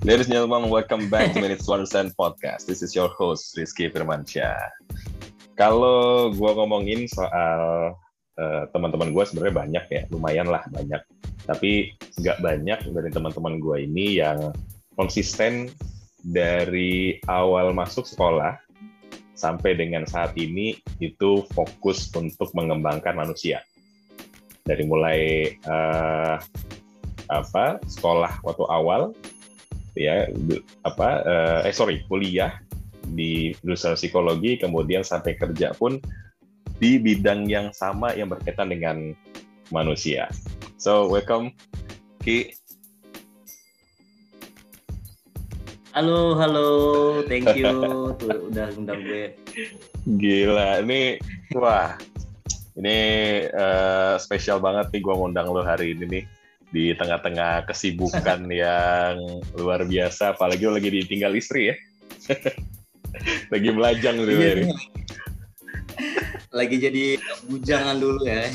Ladies and gentlemen, welcome back to Minutes to Understand Podcast. This is your host, Rizky Firmansyah. Kalau gue ngomongin soal uh, teman-teman gue sebenarnya banyak ya, lumayan lah banyak. Tapi nggak banyak dari teman-teman gue ini yang konsisten dari awal masuk sekolah sampai dengan saat ini itu fokus untuk mengembangkan manusia. Dari mulai uh, apa sekolah waktu awal ya apa uh, eh sorry kuliah di jurusan psikologi kemudian sampai kerja pun di bidang yang sama yang berkaitan dengan manusia. So welcome Ki. Halo, halo, thank you tuh udah undang gue. Gila, ini wah, ini uh, spesial banget nih gue ngundang lo hari ini nih di tengah-tengah kesibukan yang luar biasa, apalagi lagi ditinggal istri ya. lagi melajang gitu ya. Lagi jadi bujangan dulu ya.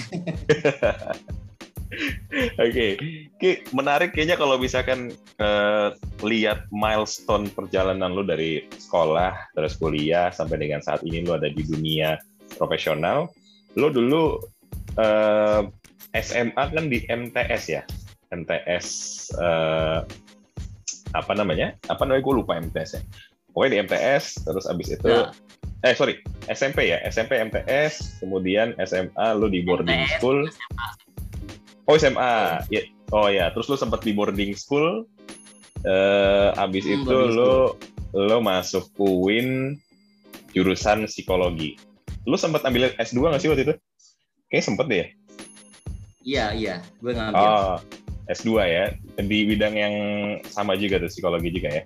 Oke, okay. menarik kayaknya kalau misalkan uh, lihat milestone perjalanan lu dari sekolah, terus kuliah sampai dengan saat ini lu ada di dunia profesional. Lu dulu uh, eh, SMA kan di MTS ya, MTS uh, apa namanya? Apa namanya? Gue lupa MTS ya. Pokoknya di MTS, terus abis itu, ya. eh sorry, SMP ya, SMP MTS, kemudian SMA lu di boarding MTS, school. SMA. Oh SMA, ya. Oh ya, terus lu sempat di boarding school. Uh, abis hmm, itu lu lu masuk UIN jurusan psikologi. Lu sempat ambil S2 nggak sih waktu itu? Kayaknya sempet deh ya? Iya, iya. Gue ngambil. Oh, S2 ya. Di bidang yang sama juga tuh, psikologi juga ya?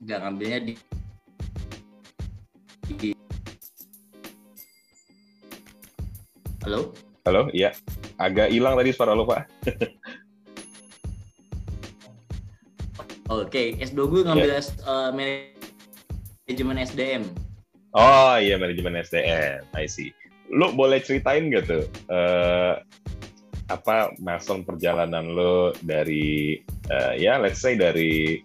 Enggak, ngambilnya di, di... Halo? Halo, iya. Agak hilang tadi suara lo, Pak. Oke, okay. S2 gue ngambil yeah. uh, manajemen SDM. Oh iya, manajemen SDM. I see. Lo boleh ceritain gak tuh uh, apa milestone perjalanan lo dari uh, ya let's say dari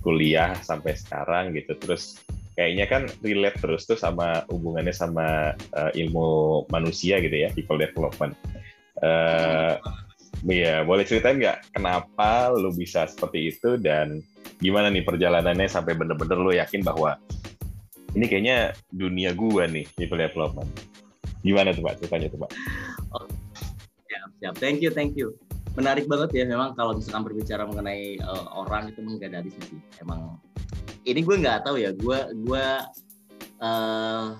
kuliah sampai sekarang gitu. Terus kayaknya kan relate terus tuh sama hubungannya sama uh, ilmu manusia gitu ya people development. Uh, ya boleh ceritain nggak kenapa lo bisa seperti itu dan gimana nih perjalanannya sampai bener-bener lo yakin bahwa ini kayaknya dunia gua nih people development? Gimana tuh pak ceritanya tuh pak siap thank you thank you menarik banget ya memang kalau misalkan berbicara mengenai uh, orang itu habisnya sih emang ini gue nggak tahu ya gue gue uh,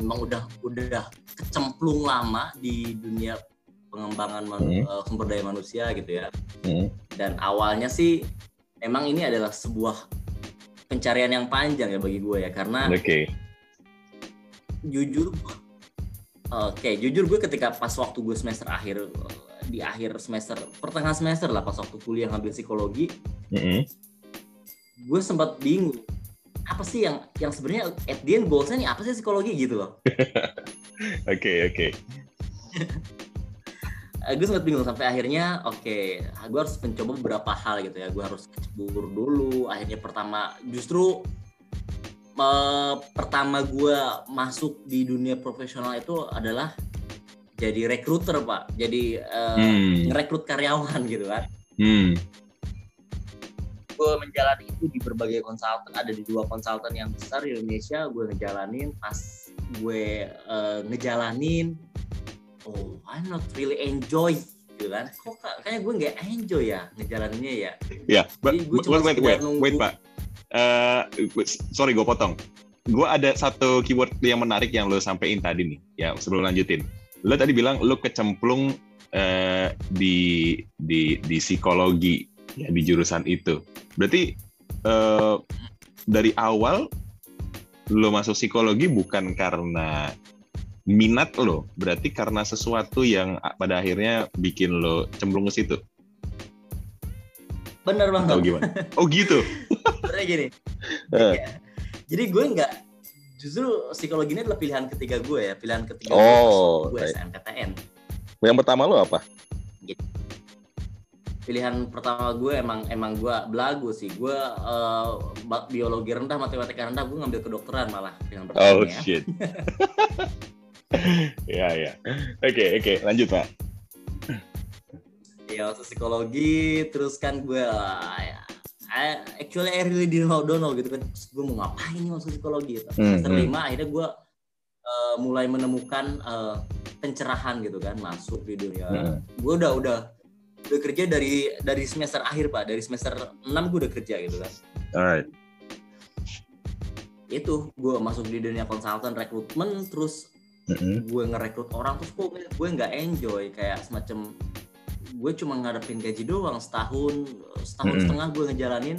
memang udah udah kecemplung lama di dunia pengembangan hmm. uh, sumber daya manusia gitu ya hmm. dan awalnya sih memang ini adalah sebuah pencarian yang panjang ya bagi gue ya karena okay. jujur Oke, okay, jujur gue ketika pas waktu gue semester akhir di akhir semester pertengahan semester lah pas waktu kuliah ngambil psikologi, mm-hmm. gue sempat bingung apa sih yang yang sebenarnya at the end goalsnya nih apa sih psikologi gitu loh. Oke oke. Eh, gue sempat bingung sampai akhirnya oke okay, gue harus mencoba beberapa hal gitu ya gue harus buru dulu akhirnya pertama justru uh, pertama gue masuk di dunia profesional itu adalah jadi rekruter pak. Jadi uh, hmm. ngerekrut karyawan gitu kan. Hmm. gue menjalani itu di berbagai konsultan ada di dua konsultan yang besar di Indonesia gue ngejalanin. Pas gue uh, ngejalanin oh I'm not really enjoy gitu kan. Kok kayaknya gue nggak enjoy ya ngejalaninnya ya. Ya yeah, wait, wait, wait, wait pak uh, sorry gue potong. Gue ada satu keyword yang menarik yang lo sampein tadi nih, ya sebelum lanjutin. Lo tadi bilang lo kecemplung uh, di di di psikologi ya di jurusan itu. Berarti uh, dari awal lo masuk psikologi bukan karena minat lo, berarti karena sesuatu yang pada akhirnya bikin lo cemplung ke situ. Bener banget. Oh gimana? Oh gitu. Sebenarnya gini. Uh. Ya. Jadi gue nggak justru psikologi ini adalah pilihan ketiga gue ya, pilihan ketiga oh, gue SNPTN. Yang pertama lo apa? Gitu. pilihan pertama gue emang emang gue belagu sih gue uh, biologi rendah matematika rendah gue ngambil kedokteran malah pilihan pertama oh ya. shit ya ya oke oke lanjut pak ya waktu psikologi terus kan gue ya, actually I really didn't know gitu kan gue mau ngapain nih masuk psikologi gitu. hmm, semester hmm. lima akhirnya gue uh, mulai menemukan uh, pencerahan gitu kan masuk di dunia hmm. gue udah udah udah kerja dari dari semester akhir pak dari semester 6 gue udah kerja gitu kan alright itu gue masuk di dunia konsultan rekrutmen terus mm-hmm. gue ngerekrut orang terus kok gue nggak enjoy kayak semacam gue cuma ngadepin gaji doang setahun setahun mm-hmm. setengah gue ngejalanin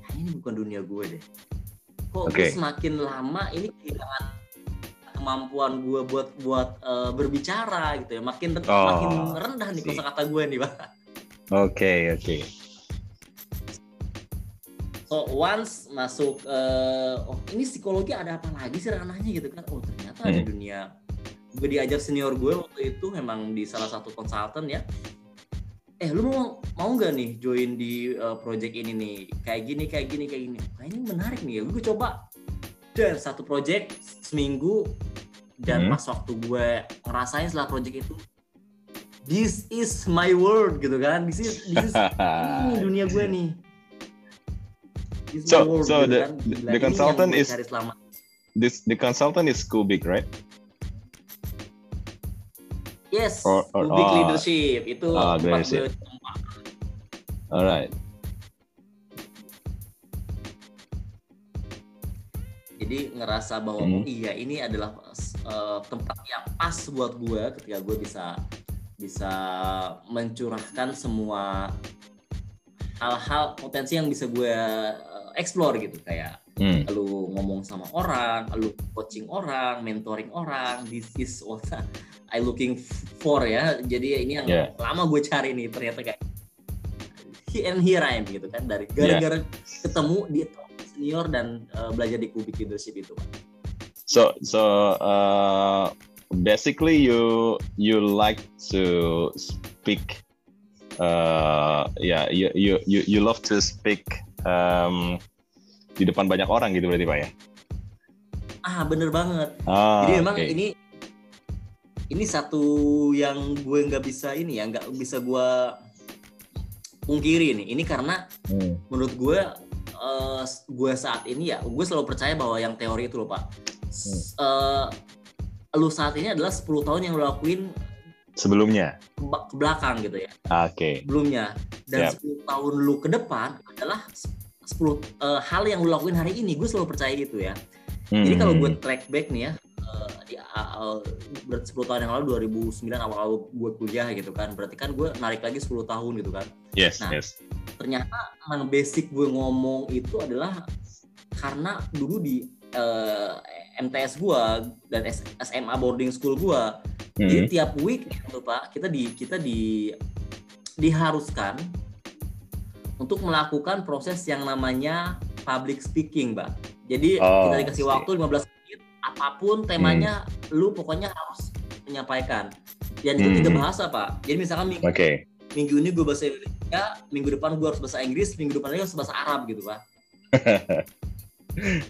nah, ini bukan dunia gue deh kok okay. semakin lama ini kehilangan kemampuan gue buat buat uh, berbicara gitu ya makin oh, makin rendah nih kosakata gue nih pak oke okay, oke okay. so once masuk uh, oh ini psikologi ada apa lagi sih ranahnya gitu kan oh ternyata hmm. ada dunia gue diajar senior gue waktu itu memang di salah satu konsultan ya eh lu mau mau nggak nih join di uh, project ini nih? Kayak gini kayak gini kayak gini. Nah ini menarik nih ya. Gue coba. Dan satu project seminggu dan hmm. pas waktu gue ngerasain setelah project itu this is my world gitu kan. This is this is ini dunia gue nih. This so world, so gitu the, kan. the consultant is this the consultant is big right yes or, or, big oh, leadership. Itu oh, tempat gue alright. Jadi ngerasa bahwa hmm. oh iya ini adalah uh, tempat yang pas buat gue ketika gue bisa bisa mencurahkan semua hal-hal potensi yang bisa gue uh, explore gitu. Kayak hmm. lu ngomong sama orang, lu coaching orang, mentoring orang, this is what I looking for ya. Jadi ini yang yeah. lama gue cari nih ternyata kayak and here I am gitu kan dari gara-gara yeah. ketemu di senior dan uh, belajar di Kubik Leadership itu. So so uh, basically you you like to speak uh, ya yeah, you, you you you love to speak um, di depan banyak orang gitu berarti Pak ya? Ah, bener banget. Ah, Jadi memang okay. ini ini satu yang gue nggak bisa ini ya, nggak bisa gue pungkiri nih. Ini karena hmm. menurut gue uh, gue saat ini ya gue selalu percaya bahwa yang teori itu loh pak hmm. uh, lu saat ini adalah 10 tahun yang lu lakuin sebelumnya ke belakang gitu ya oke okay. sebelumnya dan yep. 10 tahun lu ke depan adalah 10 uh, eh, hal yang lu lakuin hari ini gue selalu percaya gitu ya hmm. jadi kalau gue track back nih ya uh, di uh, 10 tahun yang lalu 2009 awal-awal gue kuliah gitu kan berarti kan gue narik lagi 10 tahun gitu kan yes nah yes. ternyata emang basic gue ngomong itu adalah karena dulu di uh, eh, MTS gue dan SMA boarding school gue hmm. jadi tiap week tuh pak kita di kita di diharuskan untuk melakukan proses yang namanya public speaking, Mbak. Jadi oh, kita dikasih waktu 15 apa pun temanya hmm. lu pokoknya harus menyampaikan dan itu hmm. tiga bahasa pak jadi misalkan minggu, okay. minggu ini gue bahasa Indonesia minggu depan gue harus bahasa Inggris minggu depan lagi harus bahasa Arab gitu pak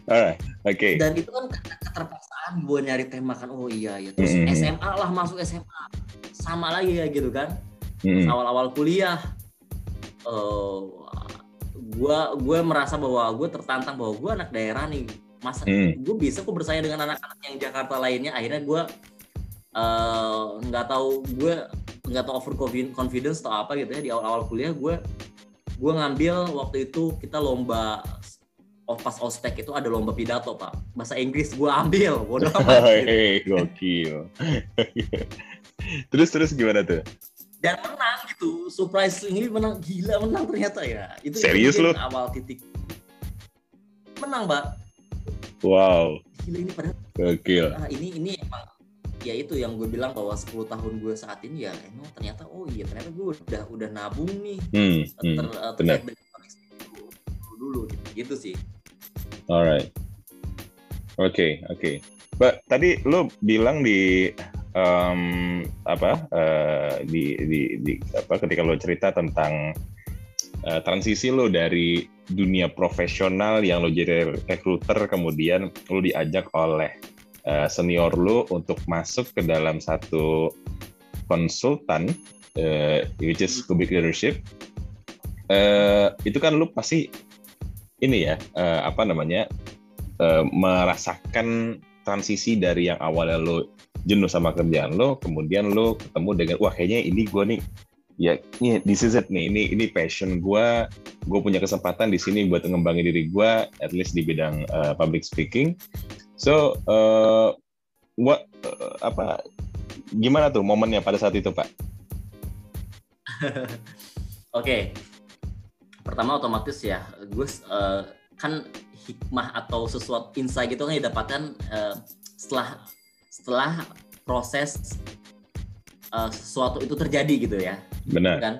Alright, oke. Okay. Dan itu kan keterpaksaan gue nyari tema kan, oh iya ya. Terus mm -hmm. SMA lah masuk SMA, sama lagi ya gitu kan. Mm -hmm. Awal-awal kuliah, uh, gue gue merasa bahwa gue tertantang bahwa gue anak daerah nih, masa hmm. gue bisa kok bersaing dengan anak-anak yang Jakarta lainnya? Akhirnya gue eh, nggak uh, tahu gue nggak tahu over confidence atau apa gitu ya. Di awal-awal kuliah gue gue ngambil waktu itu kita lomba oh, pas ospek itu ada lomba pidato pak. Bahasa Inggris gue ambil bodoh amat gitu. gokil. Terus terus gimana tuh dan menang gitu surprise ini menang gila menang ternyata ya itu serius lo awal titik menang mbak Wow. Gila ini padahal. Gokil. Nah, ini ini emang ya itu yang gue bilang bahwa 10 tahun gue saat ini ya emang ternyata oh iya ternyata gue udah udah nabung nih hmm, hmm, ter, benar. dulu, dulu gitu, gitu sih. Alright. Oke okay, oke. Okay. Mbak tadi lo bilang di um, apa uh, di, di, di apa ketika lo cerita tentang uh, transisi lo dari dunia profesional yang lo jadi recruiter kemudian lo diajak oleh uh, senior lo untuk masuk ke dalam satu konsultan uh, which is Kubik Leadership uh, itu kan lo pasti ini ya uh, apa namanya uh, merasakan transisi dari yang awalnya lo jenuh sama kerjaan lo, kemudian lo ketemu dengan wah kayaknya ini gue nih ya ini this is it nih ini ini passion gue gue punya kesempatan di sini buat mengembangin diri gue at least di bidang uh, public speaking so uh, what uh, apa gimana tuh momennya pada saat itu pak oke okay. pertama otomatis ya gue uh, kan hikmah atau sesuatu insight gitu kan didapatkan uh, setelah setelah proses uh, sesuatu itu terjadi gitu ya. Benar. Kan?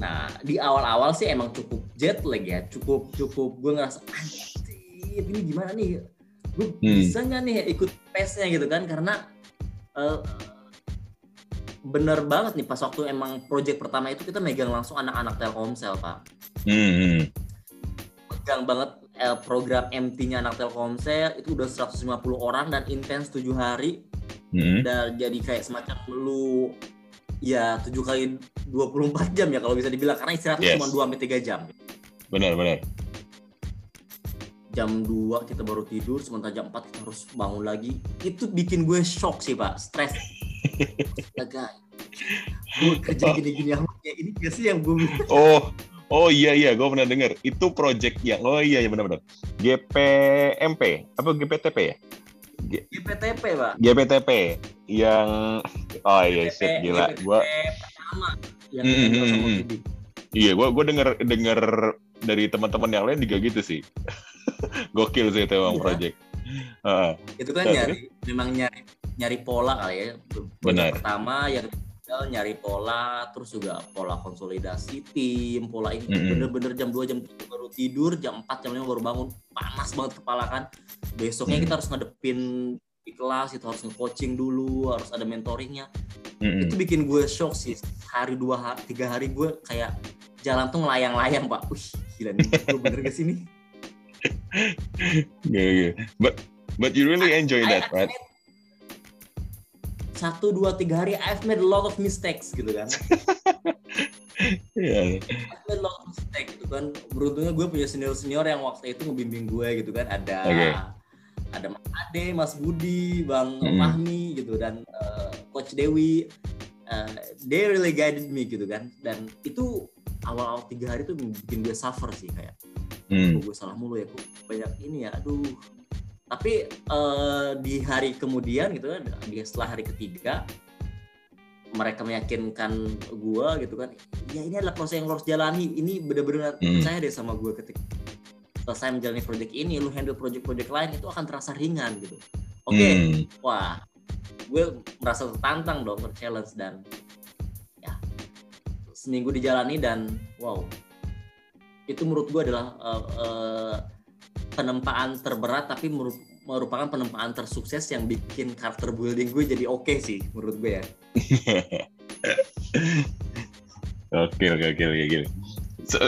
Nah di awal-awal sih emang cukup jet lag ya, cukup cukup gue ngerasa anjir ini gimana nih, gue hmm. bisa nggak nih ikut pace-nya gitu kan? Karena uh, bener banget nih pas waktu emang project pertama itu kita megang langsung anak-anak Telkomsel pak. Hmm. hmm. Megang banget Eh, program MT-nya anak Telkomsel itu udah 150 orang dan intens tujuh hari mm-hmm. dan jadi kayak semacam lu ya tujuh kali 24 jam ya kalau bisa dibilang karena istirahatnya yes. cuma 2 sampai tiga jam. Benar, benar. Jam 2 kita baru tidur, sementara jam 4 kita harus bangun lagi. Itu bikin gue shock sih, Pak. Stres. Astaga. gue kerja gini-gini oh. ini gak sih yang gue Oh, Oh iya iya, gue pernah dengar. Itu project yang oh iya iya benar-benar. GPMP apa GPTP ya? G GPTP pak. GPTP yang oh iya sih gila. Gue pertama yang mm -hmm. Iya, gue gue dengar dengar dari teman-teman yang lain juga gitu sih. Gokil sih itu emang iya. project. Uh, itu kan nyari memang nyari nyari pola kali ya. Benar. Pertama yang nyari pola terus juga pola konsolidasi tim pola ini mm-hmm. bener-bener jam 2 jam 3 baru tidur jam 4 jam 5 baru bangun panas banget kepala kan besoknya mm-hmm. kita harus ngadepin di kelas itu harus nge-coaching dulu harus ada mentoringnya mm-hmm. itu bikin gue shock sih hari dua hari, tiga hari gue kayak jalan tuh ngelayang-layang pak wih gila nih gue bener gak sih nih yeah, yeah. but but you really enjoy I, that I, right satu dua tiga hari I've made a lot of mistakes gitu kan yeah. I've made a lot of mistakes gitu kan beruntungnya gue punya senior senior yang waktu itu ngebimbing gue gitu kan ada okay. ada Mas Ade Mas Budi Bang mm. Fahmi gitu dan uh, Coach Dewi uh, they really guided me gitu kan dan itu awal-awal tiga hari tuh bikin gue suffer sih kayak mm. gue salah mulu ya gue banyak ini ya aduh tapi uh, di hari kemudian gitu kan di setelah hari ketiga mereka meyakinkan gue gitu kan ya ini adalah proses yang lo harus jalani ini benar-benar hmm. percaya deh sama gue ketika selesai menjalani project ini lu handle project-project lain itu akan terasa ringan gitu oke okay, hmm. wah gue merasa tertantang dong challenge dan ya seminggu dijalani dan wow itu menurut gue adalah uh, uh, penempaan terberat tapi merupakan penempaan tersukses yang bikin karakter building gue jadi oke okay sih menurut gue ya. oke oke oke oke.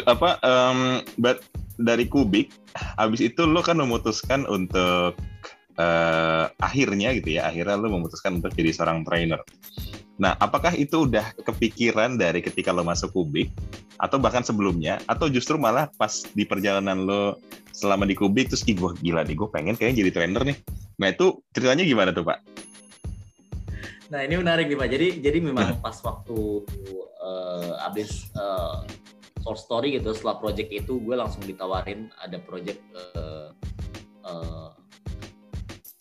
Apa um, but dari Kubik habis itu lo kan memutuskan untuk uh, akhirnya gitu ya akhirnya lo memutuskan untuk jadi seorang trainer. Nah, apakah itu udah kepikiran dari ketika lo masuk Kubik atau bahkan sebelumnya atau justru malah pas di perjalanan lo selama di Kubik terus ih gue gila nih gue pengen kayaknya jadi trainer nih. Nah, itu ceritanya gimana tuh, Pak? Nah, ini menarik nih, Pak. Jadi jadi memang pas waktu uh, abis uh, short story gitu setelah project itu gue langsung ditawarin ada project uh, uh,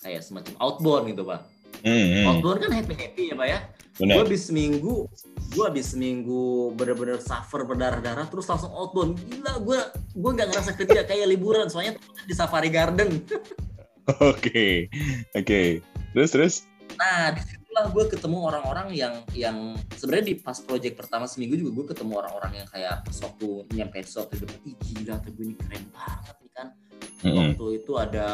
kayak semacam outbound gitu, Pak. Mm -hmm. Outbound kan happy-happy ya, Pak ya Gue habis seminggu, gue habis seminggu bener-bener suffer berdarah-darah, terus langsung outbound. Gila, gue gue nggak ngerasa kerja kayak liburan, soalnya di Safari Garden. Oke, oke. Okay. Terus terus? Nah, di situlah gue ketemu orang-orang yang yang sebenarnya di pas project pertama seminggu juga gue ketemu orang-orang yang kayak waktu nyampe sesuatu depan, ih gila, tapi ini keren banget nih kan. Mm -hmm. Waktu itu ada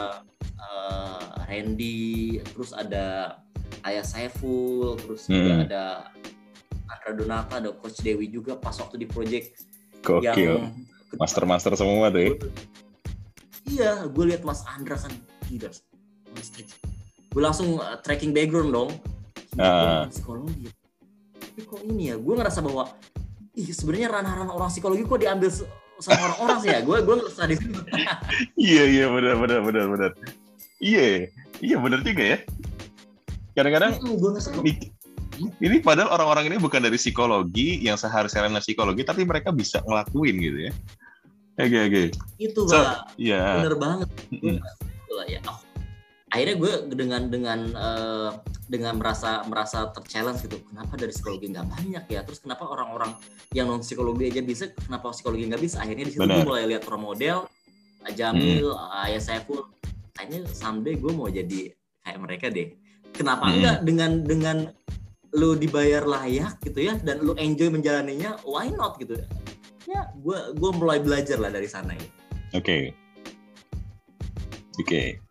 uh, Randy, terus ada Ayah Saiful terus juga Hmm. ada Andra Donata ada Coach Dewi juga pas waktu di project Gokil. yang Master-master semua tuh ya. iya gue lihat Mas Andra kan gila gue langsung uh, tracking background dong Gila, Ah. psikologi tapi kok ini ya gue ngerasa bahwa ih sebenarnya ranah-ranah orang psikologi kok diambil sama orang-orang sih ya gue gue ngerasa di situ Iya iya benar benar benar benar. Iya iya benar juga ya. Kadang-kadang ini, padahal orang-orang ini bukan dari psikologi yang seharusnya ranah psikologi tapi mereka bisa ngelakuin gitu ya. Oke oke. itu So, pak. Iya. bener banget. Lah ya. Oh. akhirnya gue dengan dengan eh, dengan merasa merasa terchallenge gitu. Kenapa dari psikologi nggak banyak ya? Terus kenapa orang-orang yang non psikologi aja bisa kenapa psikologi nggak bisa? Akhirnya di situ gue mulai lihat role model Jamil Ayah Saiful. Kayaknya someday gue mau jadi kayak mereka deh kenapa Mm. enggak dengan dengan lu dibayar layak gitu ya dan lu enjoy menjalaninya why not gitu ya gue gue mulai belajar lah dari sana ya Oke. Oke.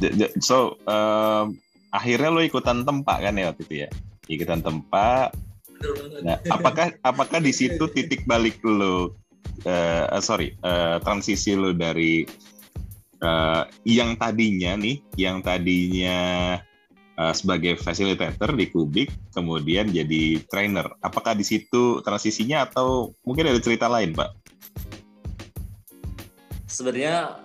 J- j- So, um, akhirnya lo ikutan tempat kan ya waktu itu ya? Ikutan tempat. Nah, apakah apakah di situ titik balik lo, eh, eh, sorry, eh, transisi lo dari eh, yang tadinya nih, yang tadinya eh, sebagai facilitator di Kubik, kemudian jadi trainer. Apakah di situ transisinya atau mungkin ada cerita lain, Pak? sebenarnya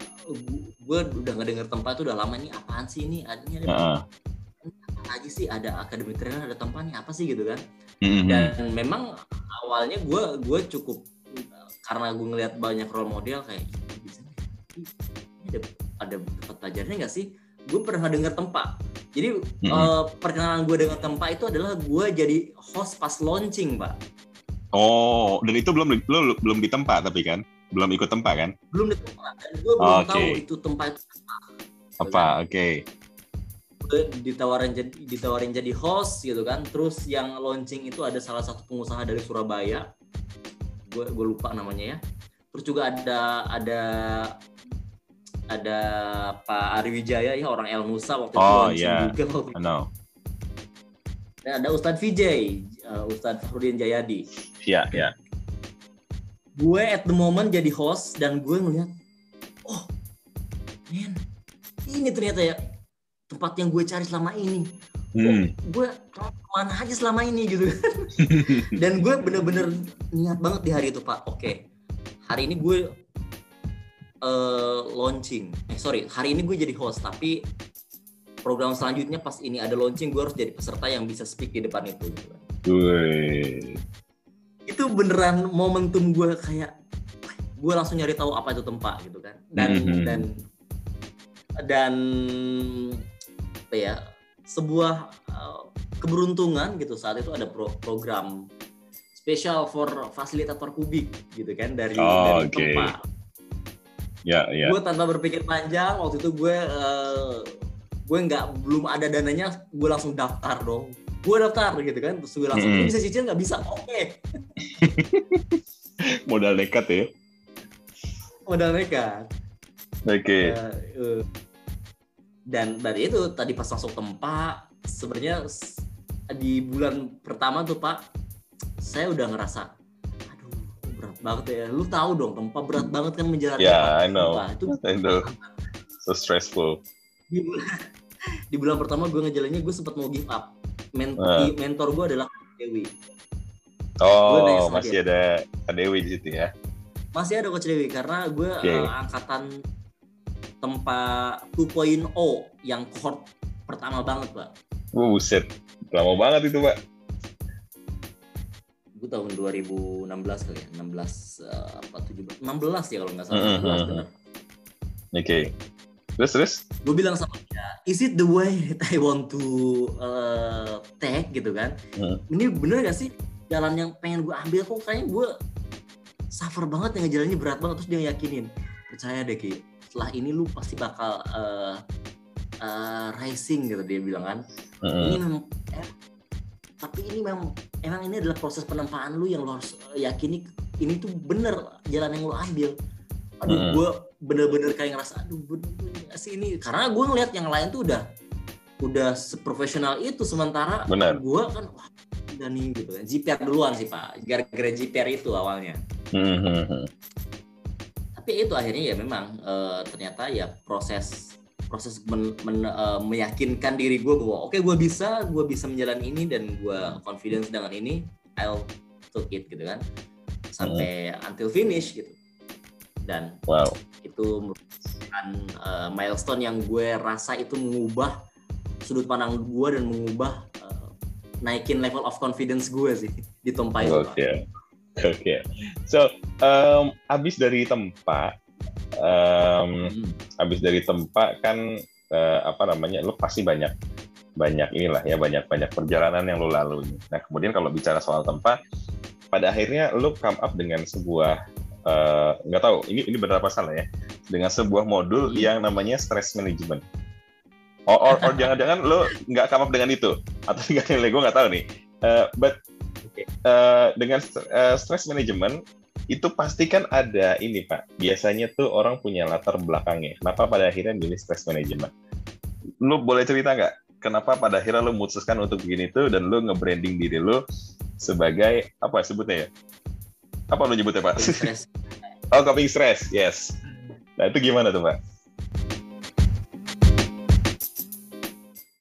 gue udah nggak denger tempat itu udah lama nih apaan sih ini adanya ada apa lagi sih ada akademi trainer ada tempatnya apa sih gitu kan Mhm. dan memang awalnya gue gue cukup karena gue ngeliat banyak role model kayak "Ih, bisa nih. Ih, ini ada ada tempat belajarnya nggak sih gue pernah denger tempat jadi Mhm. eh, perkenalan gue dengan tempat itu adalah gue jadi host pas launching pak Oh, dan itu belum belum belum di tempat tapi kan? Belum ikut tempat kan? belum di tempat dan gue belum Oke. tahu itu tempat itu Apa? Oke. gue ditawarin jadi ditawarin jadi host gitu kan terus yang launching itu ada salah satu pengusaha dari Surabaya gue gue lupa namanya ya terus juga ada ada ada Pak Ari Wijaya ya orang El Nusa waktu itu Oh, iya. juga waktu itu. know. dan ada Ustadz Vijay uh, Ustadz Fahrudin Jayadi Iya, iya. gue at the moment jadi host dan gue ngeliat oh men ini ternyata ya tempat yang gue cari selama ini Hmm. gue mana aja selama ini gitu dan gue bener-bener niat banget di hari itu pak oke hari ini gue eh, launching eh sorry hari ini gue jadi host tapi program selanjutnya pas ini ada launching gue harus jadi peserta yang bisa speak di depan itu gitu kan. Wih. itu beneran momentum gue kayak "Wah, gue langsung nyari tahu apa itu tempat gitu kan dan Mhm. dan dan apa ya sebuah uh, keberuntungan gitu saat itu ada pro- program spesial for fasilitator kubik gitu kan dari Oh, dari oke. tempat Ya, ya. gue tanpa berpikir panjang waktu itu gue uh, gue nggak belum ada dananya gue langsung daftar dong gue daftar gitu kan terus gue langsung. "Lu bisa cicil nggak bisa oke Modal nekat ya. modal mereka Oke. Ya, eh, dan dari itu tadi pas masuk tempat sebenarnya di bulan pertama tuh pak saya udah ngerasa banget ya lu tahu dong tempat berat banget kan menjalani Ya, I tempat. know. Wah, itu I know. So stressful. di bulan, di bulan pertama gue ngejalannya gue sempat mau give up Men- di- mentor gue adalah Dewi Oh, sama masih ada Kak Dewi di situ ya. masih ada coach Dewi karena gue Oke. eh, angkatan tempat 2.0 yang cohort pertama banget pak buset. Lama banget itu, Pak. Gue tahun 2016 kali ya 16 eh, apa 17 16 ya kalau nggak salah 16 mm, bener Oke. Terus terus? gue bilang sama dia is it the way that I want to eh, take gitu kan Mm. ini bener gak sih jalan yang pengen gue ambil kok kayaknya gue suffer banget yang ngejalannya berat banget terus dia yakinin percaya deh Ki setelah ini lu pasti bakal eh, eh, rising gitu dia bilang kan Mm-mm. ini memang eh, tapi ini memang emang ini adalah proses penempaan lu yang lu harus eh, yakini ini tuh bener jalan yang lu ambil. Aduh Hmm. gue bener-bener kayak ngerasa aduh bener, sih ini. Karena gue ngeliat yang lain tuh udah udah seprofesional itu sementara gue kan wah udah nih gitu kan. JPR duluan sih pak. Gara-gara JPR itu awalnya. Hmm, hmm, hmm. tapi itu akhirnya ya memang eh, ternyata ya proses proses men- men- eh, meyakinkan diri gue bahwa oke gue bisa gue bisa menjalani ini dan gue confidence dengan ini I'll took it gitu kan sampai until finish gitu dan Wow. itu merupakan eh, milestone yang gue rasa itu mengubah sudut pandang gue dan mengubah eh, naikin level of confidence gue sih di Tompa itu. Oke. Oke. So, um, abis dari tempat, um, Hmm. abis dari tempat kan eh, apa namanya, lu pasti banyak banyak inilah ya banyak banyak perjalanan yang lu lalui. Nah kemudian kalau bicara soal tempat, pada akhirnya lu come up dengan sebuah eh, nggak tahu ini ini benar apa salah ya dengan sebuah modul Hmm. yang namanya stress management. Or, or, or jangan-jangan lu nggak come up dengan itu atau nggak nilai gue nggak tahu nih. Eh, but eh, dengan st- eh, stress management itu pasti kan ada ini pak. Biasanya tuh orang punya latar belakangnya. Kenapa pada akhirnya milih stress management? Lu boleh cerita nggak? Kenapa pada akhirnya lu memutuskan untuk begini tuh dan lu nge-branding diri lu sebagai apa sebutnya ya? Apa lu nyebutnya pak? Stress. oh coping stress, yes. Nah itu gimana tuh pak?